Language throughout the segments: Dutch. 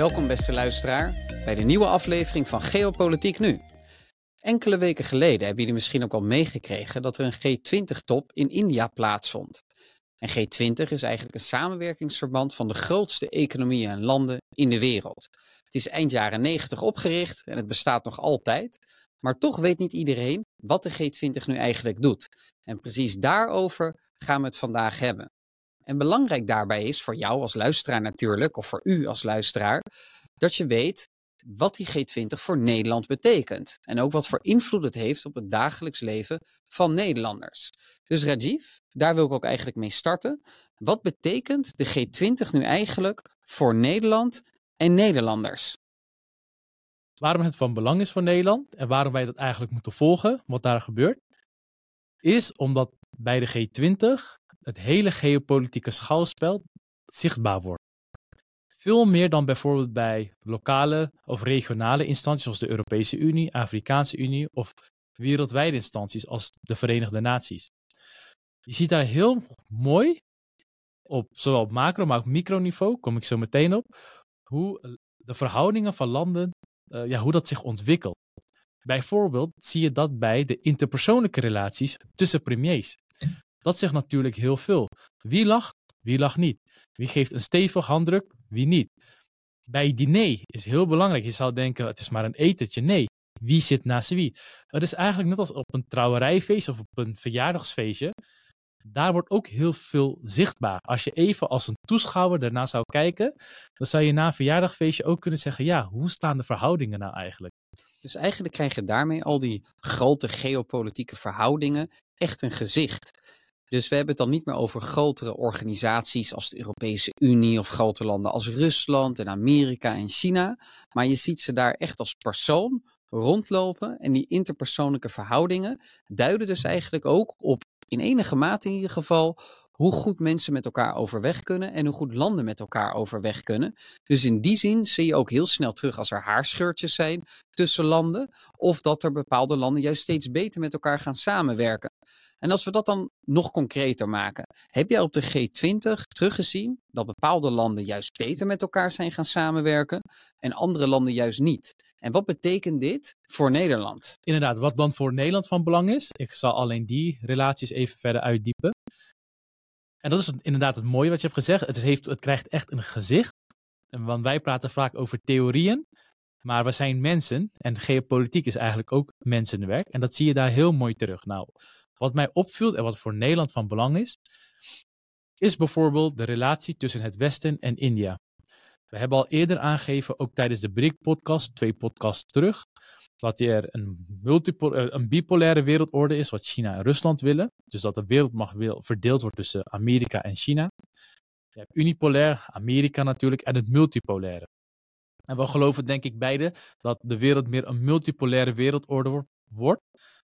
Welkom beste luisteraar bij de nieuwe aflevering van Geopolitiek Nu. Enkele weken geleden hebben jullie misschien ook al meegekregen dat er een G20-top in India plaatsvond. En G20 is eigenlijk een samenwerkingsverband van de grootste economieën en landen in de wereld. Het is eind jaren 90 opgericht en het bestaat nog altijd. Maar toch weet niet iedereen wat de G20 nu eigenlijk doet. En precies daarover gaan we het vandaag hebben. En belangrijk daarbij is voor jou als luisteraar natuurlijk, of voor u als luisteraar, dat je weet wat die G20 voor Nederland betekent. En ook wat voor invloed het heeft op het dagelijks leven van Nederlanders. Dus Rajiv, daar wil ik ook eigenlijk mee starten. Wat betekent de G20 nu eigenlijk voor Nederland en Nederlanders? Waarom het van belang is voor Nederland en waarom wij dat eigenlijk moeten volgen, wat daar gebeurt, is omdat bij de G20 het hele geopolitieke schouwspel zichtbaar wordt. Veel meer dan bijvoorbeeld bij lokale of regionale instanties zoals de Europese Unie, Afrikaanse Unie of wereldwijde instanties als de Verenigde Naties. Je ziet daar heel mooi, op zowel op macro, maar ook microniveau, kom ik zo meteen op, hoe de verhoudingen van landen, uh, ja, hoe dat zich ontwikkelt. Bijvoorbeeld zie je dat bij de interpersoonlijke relaties tussen premiers. Dat zegt natuurlijk heel veel. Wie lacht, wie lacht niet. Wie geeft een stevig handdruk, wie niet. Bij diner is heel belangrijk. Je zou denken, het is maar een etentje. Nee, wie zit naast wie? Het is eigenlijk net als op een trouwerijfeest of op een verjaardagsfeestje. Daar wordt ook heel veel zichtbaar. Als je even als een toeschouwer daarna zou kijken, dan zou je na een verjaardagfeestje ook kunnen zeggen: ja, hoe staan de verhoudingen nou eigenlijk? Dus eigenlijk krijg je daarmee al die grote geopolitieke verhoudingen echt een gezicht. Dus we hebben het dan niet meer over grotere organisaties als de Europese Unie of grote landen als Rusland en Amerika en China. Maar je ziet ze daar echt als persoon rondlopen. En die interpersoonlijke verhoudingen duiden dus eigenlijk ook op, in enige mate in ieder geval, hoe goed mensen met elkaar overweg kunnen en hoe goed landen met elkaar overweg kunnen. Dus in die zin zie je ook heel snel terug als er haarscheurtjes zijn tussen landen, of dat er bepaalde landen juist steeds beter met elkaar gaan samenwerken. En als we dat dan nog concreter maken, heb jij op de G20 teruggezien dat bepaalde landen juist beter met elkaar zijn gaan samenwerken en andere landen juist niet? En wat betekent dit voor Nederland? Inderdaad, wat dan voor Nederland van belang is, ik zal alleen die relaties even verder uitdiepen. En dat is inderdaad het mooie wat je hebt gezegd. Het, heeft, het krijgt echt een gezicht. Want wij praten vaak over theorieën, maar we zijn mensen en geopolitiek is eigenlijk ook mensenwerk. En dat zie je daar heel mooi terug. Nou, wat mij opviel en wat voor Nederland van belang is, is bijvoorbeeld de relatie tussen het Westen en India. We hebben al eerder aangegeven, ook tijdens de BRIC-podcast, twee podcasts terug, dat er een, eh, een bipolaire wereldorde is, wat China en Rusland willen. Dus dat de wereldmacht verdeeld wordt tussen Amerika en China. Je hebt unipolair, Amerika natuurlijk, en het multipolaire. En we geloven denk ik beide dat de wereld meer een multipolaire wereldorde wordt,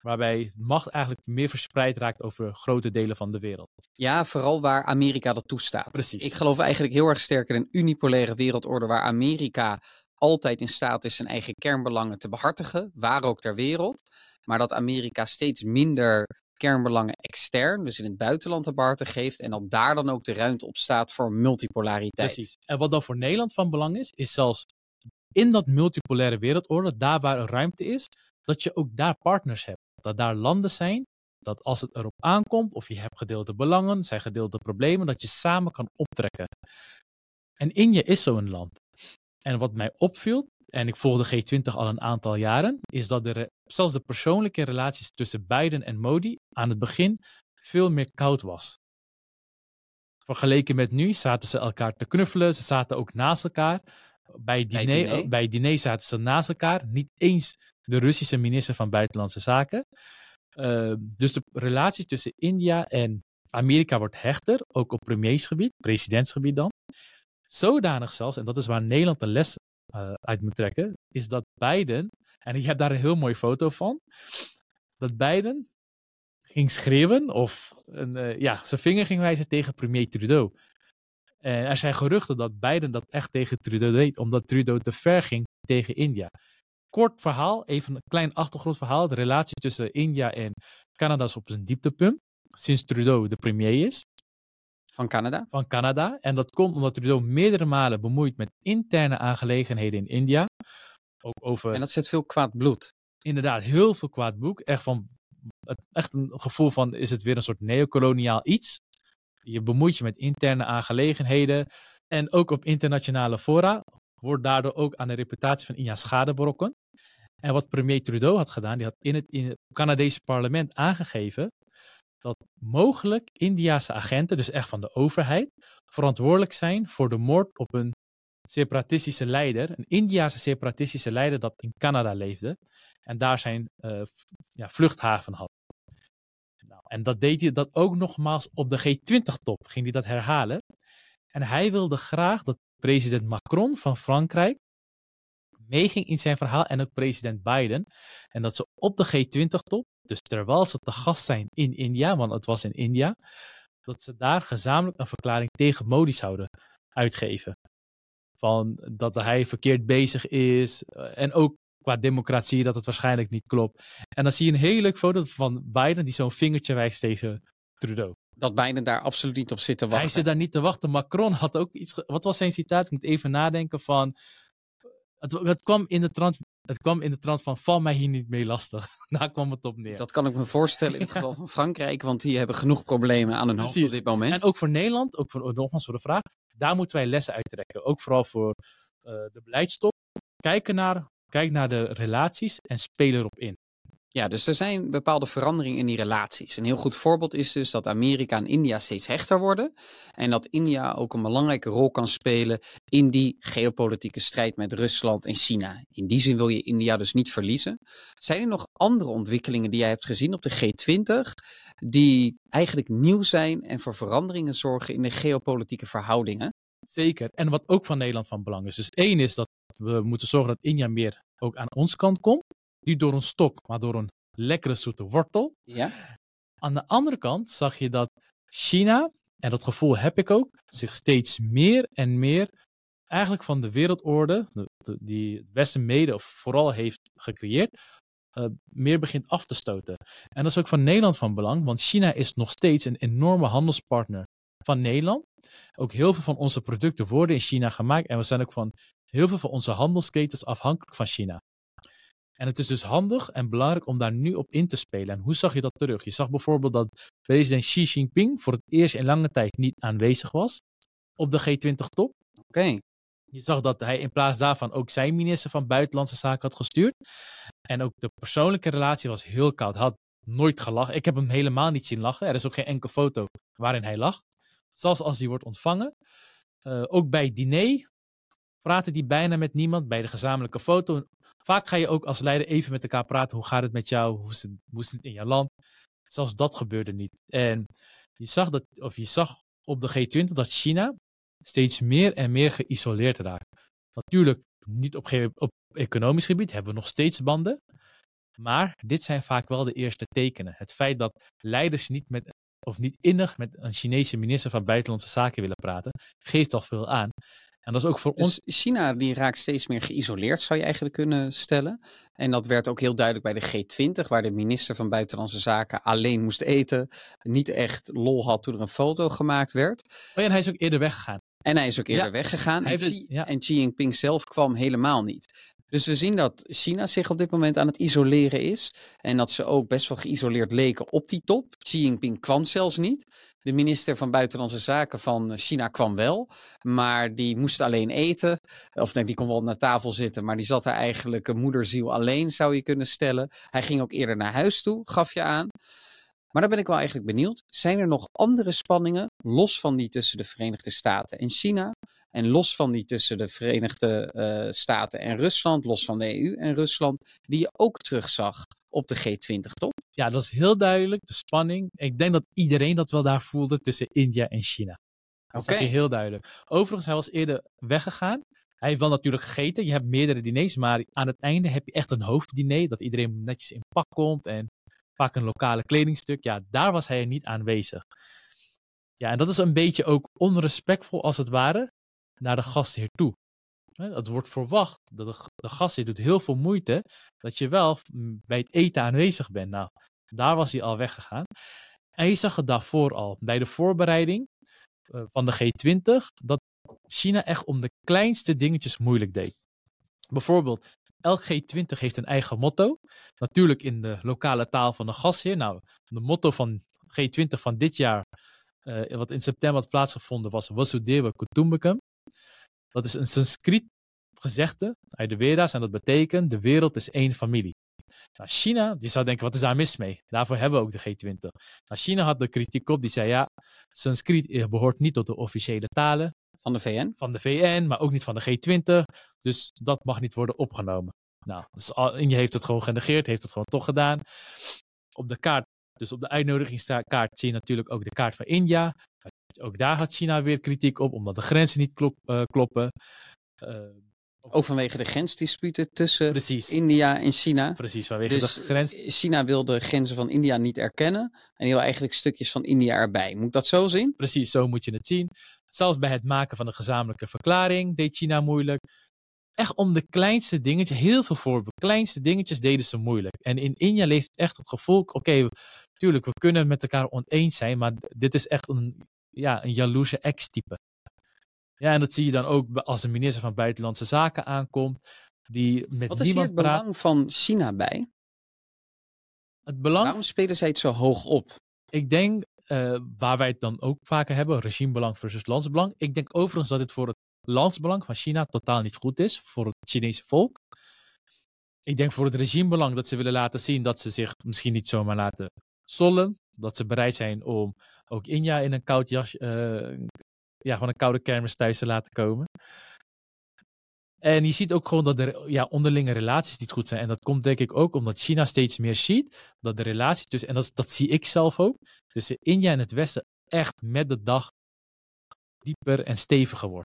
waarbij macht eigenlijk meer verspreid raakt over grote delen van de wereld. Ja, vooral waar Amerika dat toestaat. Precies. Ik geloof eigenlijk heel erg sterk in een unipolaire wereldorde waar Amerika altijd in staat is zijn eigen kernbelangen te behartigen, waar ook ter wereld. Maar dat Amerika steeds minder kernbelangen extern, dus in het buitenland te behartigen geeft. En dat daar dan ook de ruimte op staat voor multipolariteit. Precies. En wat dan voor Nederland van belang is, is zelfs in dat multipolaire wereldorde, daar waar er ruimte is, dat je ook daar partners hebt. Dat daar landen zijn, dat als het erop aankomt, of je hebt gedeelde belangen, zijn gedeelde problemen, dat je samen kan optrekken. En India is zo'n land. En wat mij opviel, en ik volg de G20 al een aantal jaren, is dat de, zelfs de persoonlijke relaties tussen Biden en Modi aan het begin veel meer koud was. Vergeleken met nu zaten ze elkaar te knuffelen, ze zaten ook naast elkaar. Bij diner, bij diner, bij diner zaten ze naast elkaar, niet eens de Russische minister van Buitenlandse Zaken. Uh, dus de relatie tussen India en Amerika wordt hechter, ook op premiersgebied, presidentsgebied dan. Zodanig zelfs, en dat is waar Nederland de les uh, uit moet trekken, is dat Biden, en ik heb daar een heel mooie foto van, dat Biden ging schreeuwen of een, uh, ja, zijn vinger ging wijzen tegen premier Trudeau. En er zijn geruchten dat Biden dat echt tegen Trudeau deed, omdat Trudeau te ver ging tegen India. Kort verhaal, even een klein achtergrondverhaal. De relatie tussen India en Canada is op zijn dieptepunt sinds Trudeau de premier is. Van Canada? Van Canada. En dat komt omdat Trudeau meerdere malen bemoeit met interne aangelegenheden in India. Ook over... En dat zet veel kwaad bloed. Inderdaad, heel veel kwaad boek. Echt, van, echt een gevoel van, is het weer een soort neocoloniaal iets? Je bemoeit je met interne aangelegenheden. En ook op internationale fora wordt daardoor ook aan de reputatie van India schade berokken. En wat premier Trudeau had gedaan, die had in het, in het Canadese parlement aangegeven dat mogelijk Indiase agenten, dus echt van de overheid, verantwoordelijk zijn voor de moord op een separatistische leider, een Indiase separatistische leider dat in Canada leefde en daar zijn uh, ja, vluchthaven had. Nou, en dat deed hij dat ook nogmaals op de G20-top, ging hij dat herhalen. En hij wilde graag dat president Macron van Frankrijk meeging in zijn verhaal en ook president Biden. En dat ze op de G20-top, dus terwijl ze te gast zijn in India, want het was in India, dat ze daar gezamenlijk een verklaring tegen Modi zouden uitgeven. Van dat hij verkeerd bezig is eh, en ook qua democratie dat het waarschijnlijk niet klopt. En dan zie je een hele leuke foto van Biden die zo'n vingertje wijst tegen Trudeau. Dat Biden daar absoluut niet op zit te wachten. Hij zit daar niet te wachten. Macron had ook iets. Wat was zijn citaat? Ik moet even nadenken van. Het, het, kwam in de trant, het kwam in de trant van val mij hier niet mee lastig. Daar kwam het op neer. Dat kan ik me voorstellen in het geval van Frankrijk, want die hebben genoeg problemen aan hun hoofd op dit moment. En ook voor Nederland, ook voor, nogmaals voor de vraag, daar moeten wij lessen uittrekken. Ook vooral voor uh, de beleidstop. Kijken naar, kijk naar de relaties en speel erop in. Ja, dus er zijn bepaalde veranderingen in die relaties. Een heel goed voorbeeld is dus dat Amerika en India steeds hechter worden. En dat India ook een belangrijke rol kan spelen in die geopolitieke strijd met Rusland en China. In die zin wil je India dus niet verliezen. Zijn er nog andere ontwikkelingen die jij hebt gezien op de G20 die eigenlijk nieuw zijn en voor veranderingen zorgen in de geopolitieke verhoudingen? Zeker. En wat ook van Nederland van belang is. Dus één is dat we moeten zorgen dat India meer ook aan ons kant komt. Niet door een stok, maar door een lekkere zoete wortel. Ja. Aan de andere kant zag je dat China, en dat gevoel heb ik ook, zich steeds meer en meer eigenlijk van de wereldorde, die het Westen mede of vooral heeft gecreëerd, uh, meer begint af te stoten. En dat is ook van Nederland van belang, want China is nog steeds een enorme handelspartner van Nederland. Ook heel veel van onze producten worden in China gemaakt en we zijn ook van heel veel van onze handelsketens afhankelijk van China. En het is dus handig en belangrijk om daar nu op in te spelen. En hoe zag je dat terug? Je zag bijvoorbeeld dat president Xi Jinping voor het eerst in lange tijd niet aanwezig was op de G20-top. Oké. Je zag dat hij in plaats daarvan ook zijn minister van Buitenlandse Zaken had gestuurd. En ook de persoonlijke relatie was heel koud. Hij had nooit gelachen. Ik heb hem helemaal niet zien lachen. Er is ook geen enkele foto waarin hij lacht. Zelfs als hij wordt ontvangen. Uh, ook bij het diner praatte hij bijna met niemand. Bij de gezamenlijke foto Vaak ga je ook als leider even met elkaar praten. Hoe gaat het met jou? Hoe is het, in je land? Zelfs dat gebeurde niet. En je zag, dat, of je zag op de G20 dat China steeds meer en meer geïsoleerd raakt. Natuurlijk, niet op, op economisch gebied hebben we nog steeds banden. Maar dit zijn vaak wel de eerste tekenen. Het feit dat leiders niet met of niet innig met een Chinese minister van Buitenlandse Zaken willen praten, geeft al veel aan. En dat is ook voor dus ons. China die raakt steeds meer geïsoleerd, zou je eigenlijk kunnen stellen. En dat werd ook heel duidelijk bij de G20, waar de minister van Buitenlandse Zaken alleen moest eten. Niet echt lol had toen er een foto gemaakt werd. Oh ja, en hij is ook eerder weggegaan. En hij is ook eerder weggegaan. En, Xi, ja. en Xi Jinping zelf kwam helemaal niet. Dus we zien dat China zich op dit moment aan het isoleren is. En dat ze ook best wel geïsoleerd leken op die top. Xi Jinping kwam zelfs niet. De minister van Buitenlandse Zaken van China kwam wel, maar die moest alleen eten. Of nee, die kon wel naar tafel zitten, maar die zat er eigenlijk een moederziel alleen, zou je kunnen stellen. Hij ging ook eerder naar huis toe, gaf je aan. Maar dan ben ik wel eigenlijk benieuwd. Zijn er nog andere spanningen, los van die tussen de Verenigde Staten en China? En los van die tussen de Verenigde uh, Staten en Rusland, los van de EU en Rusland, die je ook terugzag op de G20-top? Ja, dat is heel duidelijk, de spanning. Ik denk dat iedereen dat wel daar voelde tussen India en China. Dat okay. je heel duidelijk. Overigens, hij was eerder weggegaan. Hij heeft wel natuurlijk gegeten. Je hebt meerdere diners, maar aan het einde heb je echt een hoofddiner. Dat iedereen netjes in pak komt en pak een lokale kledingstuk. Ja, daar was hij niet aanwezig. Ja, en dat is een beetje ook onrespectvol als het ware naar de gastheer toe. Het wordt verwacht dat de, de gastheer doet heel veel moeite dat je wel bij het eten aanwezig bent. Nou, daar was hij al weggegaan. En je zag het daarvoor al. Bij de voorbereiding eh, van de G20 dat China echt om de kleinste dingetjes moeilijk deed. Bijvoorbeeld, elk G20 heeft een eigen motto. Natuurlijk in de lokale taal van de gastheer. Nou, de motto van G20 van dit jaar, uh, wat in september had plaatsgevonden, was Vasudeva Kutumbakam. Dat is een Sanskriet gezegde uit de Veda's en dat betekent de wereld is één familie. Nou, China, die zou denken, wat is daar mis mee? Daarvoor hebben we ook de G20. Nou, China had de kritiek op, die zei, ja, Sanskriet behoort niet tot de officiële talen. Van de VN? Van de VN, maar ook niet van de G20. Dus dat mag niet worden opgenomen. Nou, dus India heeft het gewoon genegeerd, heeft het gewoon toch gedaan. Op de kaart, dus op de uitnodigingskaart zie je natuurlijk ook de kaart van India. Ook daar had China weer kritiek op, omdat de grenzen niet klop, uh, kloppen. Uh, ook vanwege de grensdisputen tussen India en China. Precies, vanwege dus de grens. China wil de grenzen van India niet erkennen. En die wil eigenlijk stukjes van India erbij. Moet dat zo zien? Precies, zo moet je het zien. Zelfs bij het maken van een gezamenlijke verklaring deed China moeilijk. Echt om de kleinste dingetjes, heel veel voorbeelden, kleinste dingetjes deden ze moeilijk. En in India leeft echt het gevoel, oké, okay, tuurlijk, we kunnen met elkaar oneens zijn, maar dit is echt een, ja, een jaloerse ex-type. Ja, en dat zie je dan ook als de minister van Buitenlandse Zaken aankomt. Die met Wat is hier het belang van China bij? Het belang... Waarom spelen zij het zo hoog op? Ik denk, uh, waar wij het dan ook vaker hebben, regimebelang versus landsbelang. Ik denk overigens dat het voor het landsbelang van China totaal niet goed is, voor het Chinese volk. Ik denk voor het regimebelang dat ze willen laten zien dat ze zich misschien niet zomaar laten sollen. Dat ze bereid zijn om ook India in een koud jas, uh, ja, gewoon een koude kermis thuis te laten komen. En je ziet ook gewoon dat er ja, onderlinge relaties niet goed zijn. En dat komt denk ik ook omdat China steeds meer ziet dat de relatie tussen, en dat, dat zie ik zelf ook, tussen India en het Westen echt met de dag dieper en steviger wordt.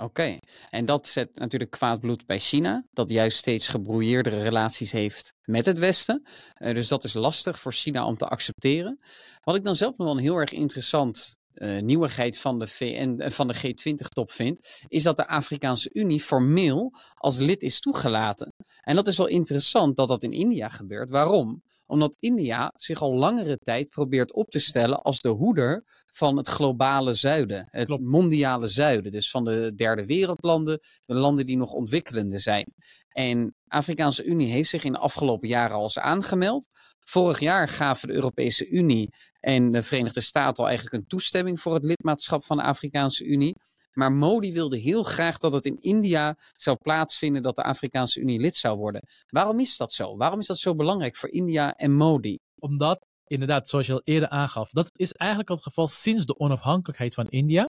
Oké, en dat zet natuurlijk kwaad bloed bij China, dat juist steeds gebroeierdere relaties heeft met het Westen. Uh, dus dat is lastig voor China om te accepteren. Wat ik dan zelf nog wel een heel erg interessant uh, nieuwigheid van de, VN, uh, van de G20-top vind, is dat de Afrikaanse Unie formeel als lid is toegelaten. En dat is wel interessant dat dat in India gebeurt. Waarom? Omdat India zich al langere tijd probeert op te stellen als de hoeder van het globale zuiden, het Klopt. mondiale zuiden. Dus van de derde wereldlanden, de landen die nog ontwikkelende zijn. En Afrikaanse Unie heeft zich in de afgelopen jaren al eens aangemeld. Vorig jaar gaven de Europese Unie en de Verenigde Staten al eigenlijk een toestemming voor het lidmaatschap van de Afrikaanse Unie. Maar Modi wilde heel graag dat het in India zou plaatsvinden dat de Afrikaanse Unie lid zou worden. Waarom is dat zo? Waarom is dat zo belangrijk voor India en Modi? Omdat, inderdaad, zoals je al eerder aangaf, dat is eigenlijk het geval sinds de onafhankelijkheid van India.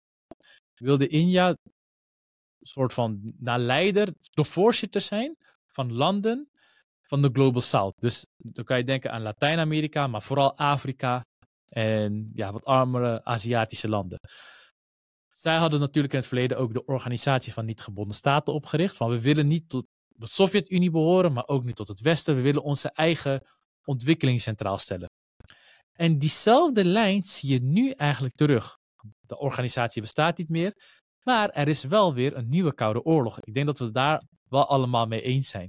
Wilde India een soort van leider, de voorzitter zijn van landen van de Global South. Dus dan kan je denken aan Latijns-Amerika, maar vooral Afrika en ja, wat armere Aziatische landen. Zij hadden natuurlijk in het verleden ook de Organisatie van Niet-Gebonden Staten opgericht. Van we willen niet tot de Sovjet-Unie behoren, maar ook niet tot het Westen. We willen onze eigen ontwikkeling centraal stellen. En diezelfde lijn zie je nu eigenlijk terug. De organisatie bestaat niet meer, maar er is wel weer een nieuwe Koude Oorlog. Ik denk dat we daar wel allemaal mee eens zijn.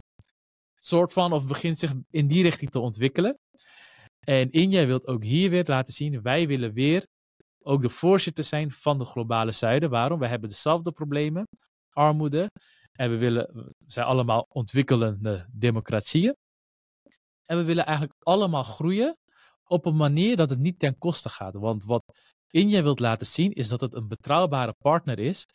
Soort van, of begint zich in die richting te ontwikkelen. En India wil ook hier weer laten zien, wij willen weer ook de voorzitter zijn van de globale zuiden. Waarom? We hebben dezelfde problemen, armoede. En we willen, zijn allemaal ontwikkelende democratieën. En we willen eigenlijk allemaal groeien op een manier dat het niet ten koste gaat. Want wat India wil laten zien is dat het een betrouwbare partner is.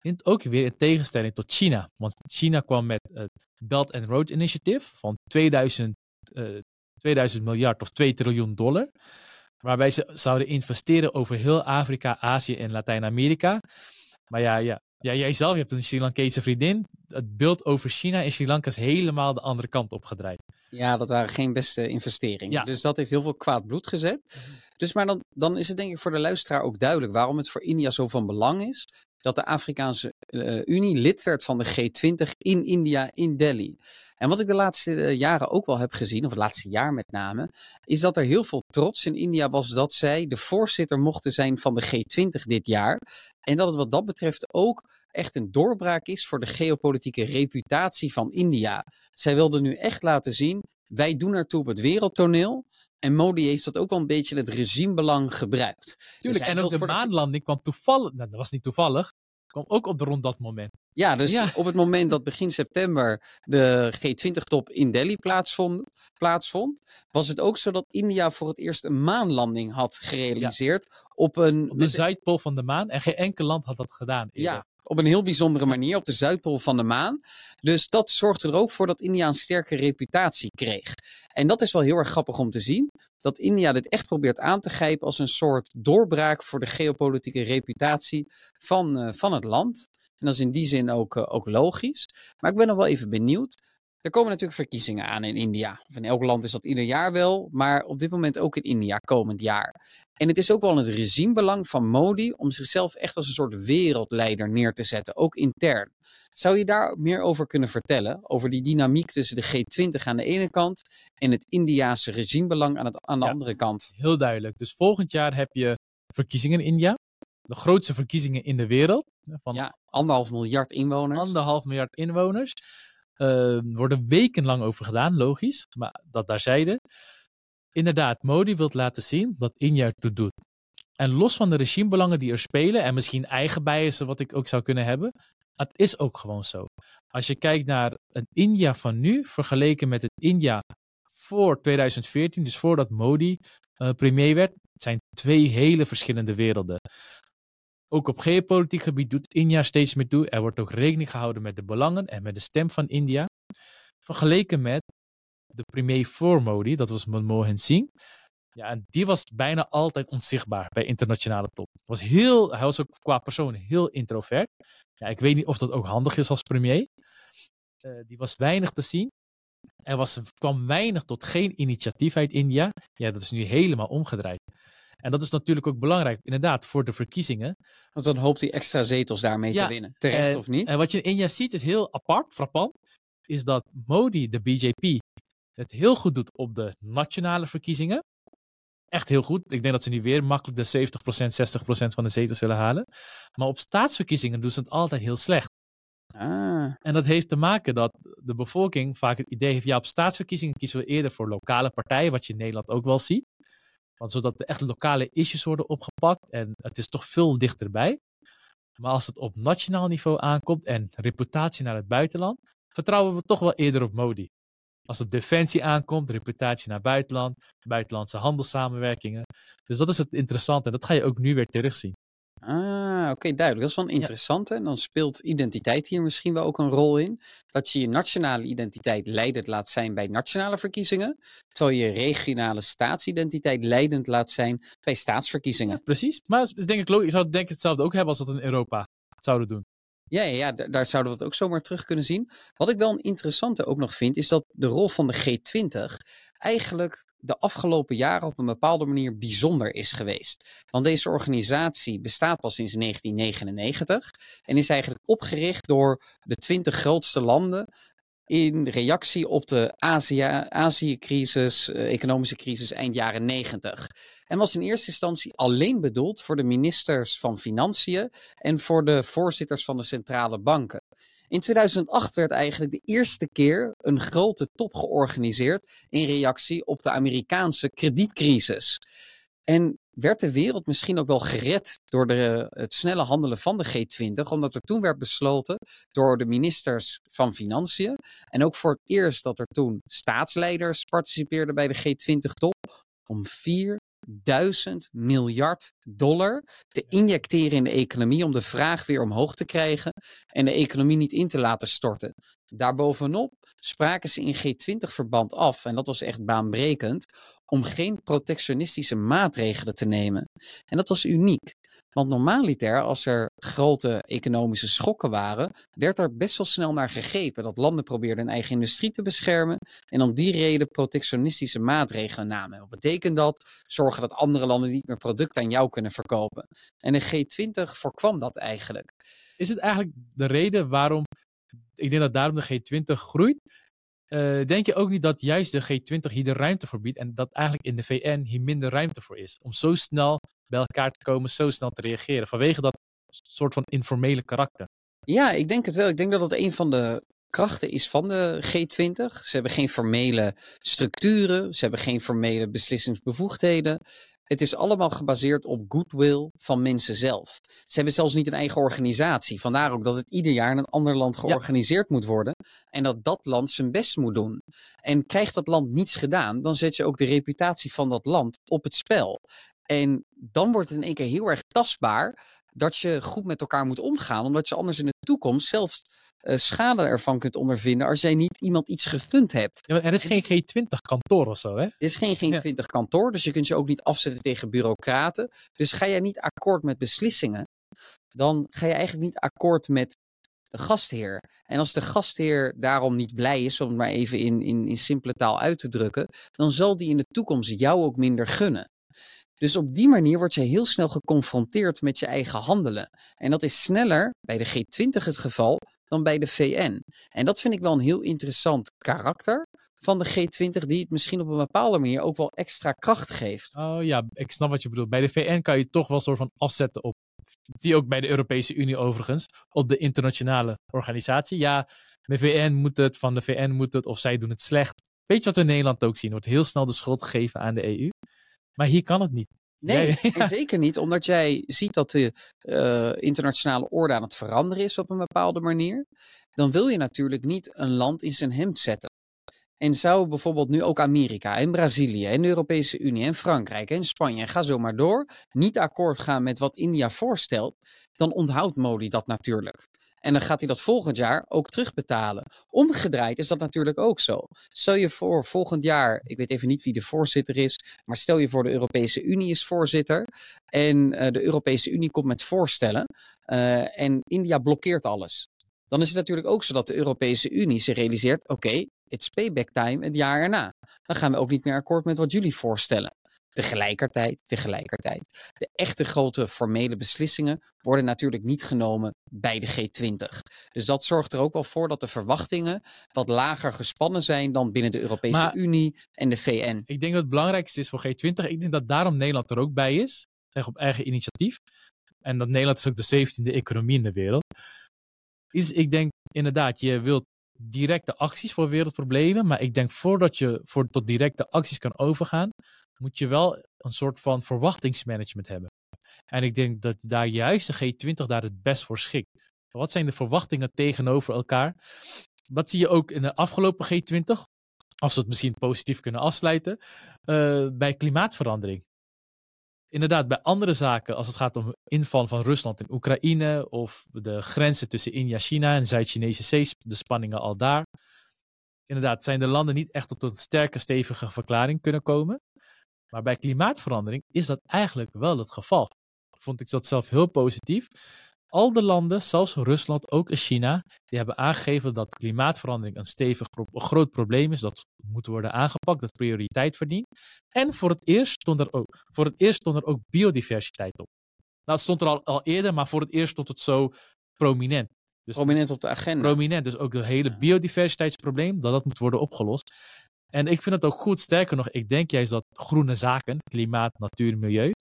In, ook weer in tegenstelling tot China. Want China kwam met het Belt and Road Initiative van 2000, uh, 2000 miljard of 2 triljoen dollar. Waarbij ze zouden investeren over heel Afrika, Azië en Latijns-Amerika. Maar ja, ja, ja, jij zelf je hebt een Sri Lankese vriendin. Het beeld over China en Sri Lanka is helemaal de andere kant opgedraaid. Ja, dat waren geen beste investeringen. Ja. Dus dat heeft heel veel kwaad bloed gezet. Mhm. Dus maar dan, dan is het denk ik voor de luisteraar ook duidelijk waarom het voor India zo van belang is dat de Afrikaanse uh, Unie lid werd van de G20 in India, in Delhi. En wat ik de laatste eh, jaren ook wel heb gezien, of het laatste jaar met name, is dat er heel veel trots in India was dat zij de voorzitter mochten zijn van de G20 dit jaar. En dat het wat dat betreft ook echt een doorbraak is voor de geopolitieke reputatie van India. Zij wilden nu echt laten zien, wij doen ertoe op het wereldtoneel En Modi heeft dat ook wel een beetje in het regimebelang gebruikt. Tuurlijk, hij en ook de maanlanding kwam toevallig, nou, dat was niet toevallig, kwam ook op de rond dat moment. Ja, dus Ja. op het moment dat begin september de G20-top in Delhi plaatsvond, plaatsvond, was het ook zo dat India voor het eerst een maanlanding had gerealiseerd op een, Op de met- Zuidpool van de maan. En geen enkel land had dat gedaan. eerder. ja, op een heel bijzondere manier op de Zuidpool van de maan. Dus dat zorgde er ook voor dat India een sterke reputatie kreeg. En dat is wel heel erg grappig om te zien. Dat India dit echt probeert aan te grijpen als een soort doorbraak voor de geopolitieke reputatie van, eh, van het land. En dat is in die zin ook, eh, ook logisch. Maar ik ben nog wel even benieuwd. Er komen natuurlijk verkiezingen aan in India. Of in elk land is dat ieder jaar wel, maar op dit moment ook in India komend jaar. En het is ook wel het regimebelang van Modi om zichzelf echt als een soort wereldleider neer te zetten, ook intern. Zou je daar meer over kunnen vertellen? Over die dynamiek tussen de G20 aan de ene kant en het Indiase regimebelang aan, het, aan de Ja. andere kant? Heel duidelijk. Dus volgend jaar heb je verkiezingen in India. De grootste verkiezingen in de wereld. Van Ja, anderhalf miljard inwoners. anderhalf miljard inwoners. Er worden wekenlang over gedaan, logisch. Maar dat daar zijde. Inderdaad, Modi wil laten zien dat India het doet. En los van de regimebelangen die er spelen, en misschien eigen biasen wat ik ook zou kunnen hebben, het is ook gewoon zo. Als je kijkt naar een India van nu, vergeleken met het India voor 2014, dus voordat Modi eh, premier werd, het zijn twee hele verschillende werelden. Ook op geopolitiek gebied doet India steeds meer toe. Er wordt ook rekening gehouden met de belangen en met de stem van India. Vergeleken met de premier voor Modi, dat was Manmohan Singh. Ja, en die was bijna altijd onzichtbaar bij internationale top. Was heel, hij was ook qua persoon heel introvert. Ja, ik weet niet of dat ook handig is als premier. Eh, die was weinig te zien. Er was, kwam weinig tot geen initiatief uit India. Ja, dat is nu helemaal omgedraaid. En dat is natuurlijk ook belangrijk, inderdaad, voor de verkiezingen. Want dan hoopt hij extra zetels daarmee Ja, te winnen. Terecht eh, of niet? En wat je in India ziet is heel apart, frappant, is dat Modi, de BJP, het heel goed doet op de nationale verkiezingen. Echt heel goed. Ik denk dat ze nu weer makkelijk de 70%, 60% van de zetels zullen halen. Maar op staatsverkiezingen doen ze het altijd heel slecht. Ah, En dat heeft te maken dat de bevolking vaak het idee heeft, ja, op staatsverkiezingen kiezen we eerder voor lokale partijen, wat je in Nederland ook wel ziet. Want zodat de echt lokale issues worden opgepakt en het is toch veel dichterbij. Maar als het op nationaal niveau aankomt en reputatie naar het buitenland, vertrouwen we toch wel eerder op Modi. Als het op defensie aankomt, reputatie naar buitenland, buitenlandse handelssamenwerkingen. Dus dat is het interessante en dat ga je ook nu weer terugzien. Ah oké, duidelijk. Dat is wel een interessante. En dan speelt identiteit hier misschien wel ook een rol in. Dat je je nationale identiteit leidend laat zijn bij nationale verkiezingen. Terwijl je regionale staatsidentiteit leidend laat zijn bij staatsverkiezingen. Precies. Maar is denk ik logisch. Ik zou denk ik hetzelfde ook hebben als dat in Europa zouden doen. Ja, ja, ja da- daar zouden we het ook zomaar terug kunnen zien. Wat ik wel een interessante ook nog vind, is dat de rol van de G20 eigenlijk de afgelopen jaren op een bepaalde manier bijzonder is geweest. Want deze organisatie bestaat pas sinds 1999 en is eigenlijk opgericht door de 20 grootste landen in reactie op de Azië- Azië-crisis, eh, economische crisis eind jaren 90. En was in eerste instantie alleen bedoeld voor de ministers van Financiën en voor de voorzitters van de centrale banken. In 2008 werd eigenlijk de eerste keer een grote top georganiseerd in reactie op de Amerikaanse kredietcrisis. En werd de wereld misschien ook wel gered door de, het snelle handelen van de G20, omdat er toen werd besloten door de ministers van Financiën en ook voor het eerst dat er toen staatsleiders participeerden bij de G20-top om 4000 miljard dollar te injecteren in de economie om de vraag weer omhoog te krijgen en de economie niet in te laten storten. Daarbovenop spraken ze in G20-verband af, en dat was echt baanbrekend, om geen protectionistische maatregelen te nemen. En dat was uniek. Want normaliter, als er grote economische schokken waren, werd er best wel snel naar gegrepen. Dat landen probeerden hun eigen industrie te beschermen en om die reden protectionistische maatregelen namen. Wat betekent dat? Zorgen dat andere landen niet meer producten aan jou kunnen verkopen. En de G20 voorkwam dat eigenlijk. Is het eigenlijk de reden waarom, ik denk dat daarom de G20 groeit? Eh, denk je ook niet dat juist de G20 hier de ruimte voor biedt en dat eigenlijk in de VN hier minder ruimte voor is? Om zo snel bij elkaar te komen, zo snel te reageren, vanwege dat soort van informele karakter. Ja, ik denk het wel. Ik denk dat dat een van de krachten is van de G20. Ze hebben geen formele structuren, ze hebben geen formele beslissingsbevoegdheden. Het is allemaal gebaseerd op goodwill van mensen zelf. Ze hebben zelfs niet een eigen organisatie. Vandaar ook dat het ieder jaar in een ander land georganiseerd moet worden. En dat dat land zijn best moet doen. En krijgt dat land niets gedaan, dan zet je ook de reputatie van dat land op het spel. En dan wordt het in één keer heel erg tastbaar dat je goed met elkaar moet omgaan, omdat je anders in de toekomst zelfs uh, schade ervan kunt ondervinden als jij niet iemand iets gegund hebt. Ja, er is geen G20-kantoor of zo, hè? Er is geen G20-kantoor, dus je kunt je ook niet afzetten tegen bureaucraten. Dus ga jij niet akkoord met beslissingen, dan ga je eigenlijk niet akkoord met de gastheer. En als de gastheer daarom niet blij is, om het maar even in, in, in simpele taal uit te drukken, dan zal die in de toekomst jou ook minder gunnen. Dus op die manier word je heel snel geconfronteerd met je eigen handelen. En dat is sneller bij de G20 het geval dan bij de VN. En dat vind ik wel een heel interessant karakter van de G20, die het misschien op een bepaalde manier ook wel extra kracht geeft. Oh ja, ik snap wat je bedoelt. Bij de VN kan je toch wel een soort van afzetten op. Die ook bij de Europese Unie overigens, op de internationale organisatie. Ja, de VN moet het, van de VN moet het, of zij doen het slecht. Weet je wat we in Nederland ook zien? Wordt heel snel de schuld gegeven aan de EU. Maar hier kan het niet. Nee, zeker niet. Omdat jij ziet dat de uh, internationale orde aan het veranderen is op een bepaalde manier. Dan wil je natuurlijk niet een land in zijn hemd zetten. En zou bijvoorbeeld nu ook Amerika en Brazilië en de Europese Unie en Frankrijk en Spanje en ga zo maar door niet akkoord gaan met wat India voorstelt, dan onthoudt Modi dat natuurlijk. En dan gaat hij dat volgend jaar ook terugbetalen. Omgedraaid is dat natuurlijk ook zo. Stel je voor, volgend jaar, ik weet even niet wie de voorzitter is, maar stel je voor de Europese Unie is voorzitter. En uh, de Europese Unie komt met voorstellen. Uh, en India blokkeert alles. Dan is het natuurlijk ook zo dat de Europese Unie zich realiseert: oké, okay, it's payback time het jaar erna. Dan gaan we ook niet meer akkoord met wat jullie voorstellen. Tegelijkertijd, tegelijkertijd, de echte grote formele beslissingen worden natuurlijk niet genomen bij de G20. Dus dat zorgt er ook wel voor dat de verwachtingen wat lager gespannen zijn dan binnen de Europese Unie en de VN. Ik denk dat het belangrijkste is voor G20. Ik denk dat daarom Nederland er ook bij is, zeg op eigen initiatief. En dat Nederland is ook de 17e economie in de wereld. Is, ik denk inderdaad, je wilt directe acties voor wereldproblemen. Maar ik denk voordat je voor, tot directe acties kan overgaan, moet je wel een soort van verwachtingsmanagement hebben. En ik denk dat daar juist de G20 daar het best voor schikt. Wat zijn de verwachtingen tegenover elkaar? Wat zie je ook in de afgelopen G20? Als we het misschien positief kunnen afsluiten. Uh, bij klimaatverandering. Inderdaad, bij andere zaken, als het gaat om inval van Rusland in Oekraïne of de grenzen tussen India, China en Zuid-Chinese Zee, de spanningen al daar. Inderdaad, zijn de landen niet echt tot een sterke, stevige verklaring kunnen komen. Maar bij klimaatverandering is dat eigenlijk wel het geval. Vond ik dat zelf heel positief. Al de landen, zelfs Rusland, ook China, die hebben aangegeven dat klimaatverandering een stevig een groot probleem is. Dat moet worden aangepakt, dat prioriteit verdient. En voor het eerst stond er ook, voor het eerst stond er ook biodiversiteit op. Nou, het stond er al, al eerder, maar voor het eerst stond het zo prominent. Dus prominent op de agenda. Prominent, dus ook het hele biodiversiteitsprobleem, dat dat moet worden opgelost. En ik vind het ook goed, sterker nog, ik denk juist dat groene zaken, klimaat, natuur, milieu,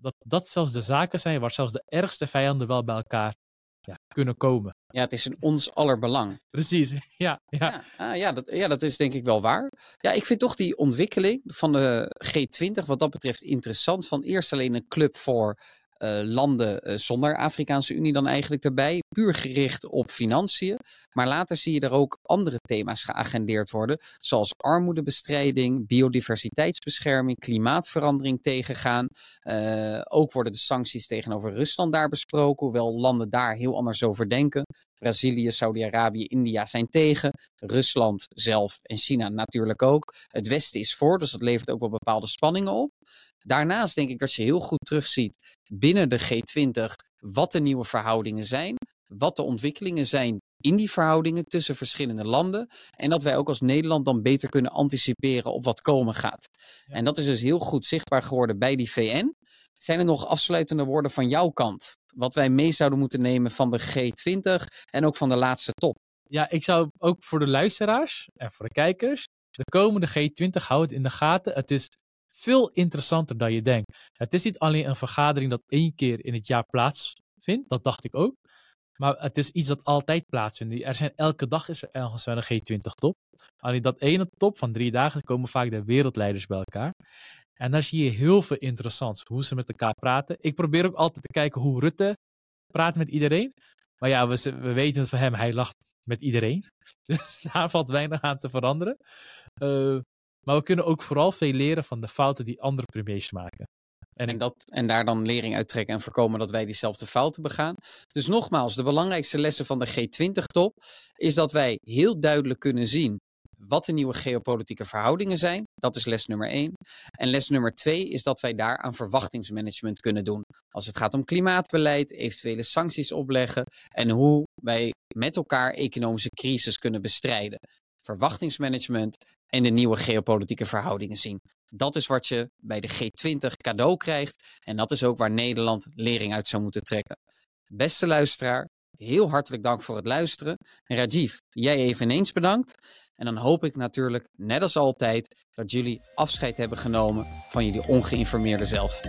dat dat zelfs de zaken zijn waar zelfs de ergste vijanden wel bij elkaar ja, kunnen komen. Ja, het is in ons aller belang. Precies, ja. Ja, ja, ah, ja, dat, ja, dat is denk ik wel waar. Ja, ik vind toch die ontwikkeling van de G20 wat dat betreft interessant. Van eerst alleen een club voor landen uh, zonder Afrikaanse Unie dan eigenlijk erbij. Puur gericht op financiën. Maar later zie je er ook andere thema's geagendeerd worden. Zoals armoedebestrijding, biodiversiteitsbescherming, klimaatverandering tegengaan. Uh, ook worden de sancties tegenover Rusland daar besproken. Hoewel landen daar heel anders over denken. Brazilië, Saudi-Arabië, India zijn tegen. Rusland zelf en China natuurlijk ook. Het Westen is voor, dus dat levert ook wel bepaalde spanningen op. Daarnaast denk ik dat je heel goed terugziet binnen de G20 wat de nieuwe verhoudingen zijn, wat de ontwikkelingen zijn in die verhoudingen tussen verschillende landen. En dat wij ook als Nederland dan beter kunnen anticiperen op wat komen gaat. En dat is dus heel goed zichtbaar geworden bij die VN. Zijn er nog afsluitende woorden van jouw kant? Wat wij mee zouden moeten nemen van de G20 en ook van de laatste top? Ja, ik zou ook voor de luisteraars en voor de kijkers. De komende G20 houden in de gaten. Het is veel interessanter dan je denkt. Het is niet alleen een vergadering dat één keer in het jaar plaatsvindt, dat dacht ik ook. Maar het is iets dat altijd plaatsvindt. Er zijn, elke dag is er ergens wel een G20-top. Alleen dat ene top van drie dagen komen vaak de wereldleiders bij elkaar. En daar zie je heel veel interessants. Hoe ze met elkaar praten. Ik probeer ook altijd te kijken hoe Rutte praat met iedereen. Maar ja, we, we weten het van hem. Hij lacht met iedereen. Dus daar valt weinig aan te veranderen. Uh, maar we kunnen ook vooral veel leren van de fouten die andere premiers maken. En, en, dat, en daar dan lering uit trekken en voorkomen dat wij diezelfde fouten begaan. Dus nogmaals, de belangrijkste lessen van de G20-top is dat wij heel duidelijk kunnen zien wat de nieuwe geopolitieke verhoudingen zijn. Dat is les nummer één. En les nummer twee is dat wij daar aan verwachtingsmanagement kunnen doen. Als het gaat om klimaatbeleid, eventuele sancties opleggen en hoe wij met elkaar economische crisis kunnen bestrijden. Verwachtingsmanagement en de nieuwe geopolitieke verhoudingen zien. Dat is wat je bij de G20 cadeau krijgt. En dat is ook waar Nederland lering uit zou moeten trekken. Beste luisteraar, heel hartelijk dank voor het luisteren. En Rajiv, jij eveneens bedankt. En dan hoop ik natuurlijk, net als altijd, dat jullie afscheid hebben genomen van jullie ongeïnformeerde zelf.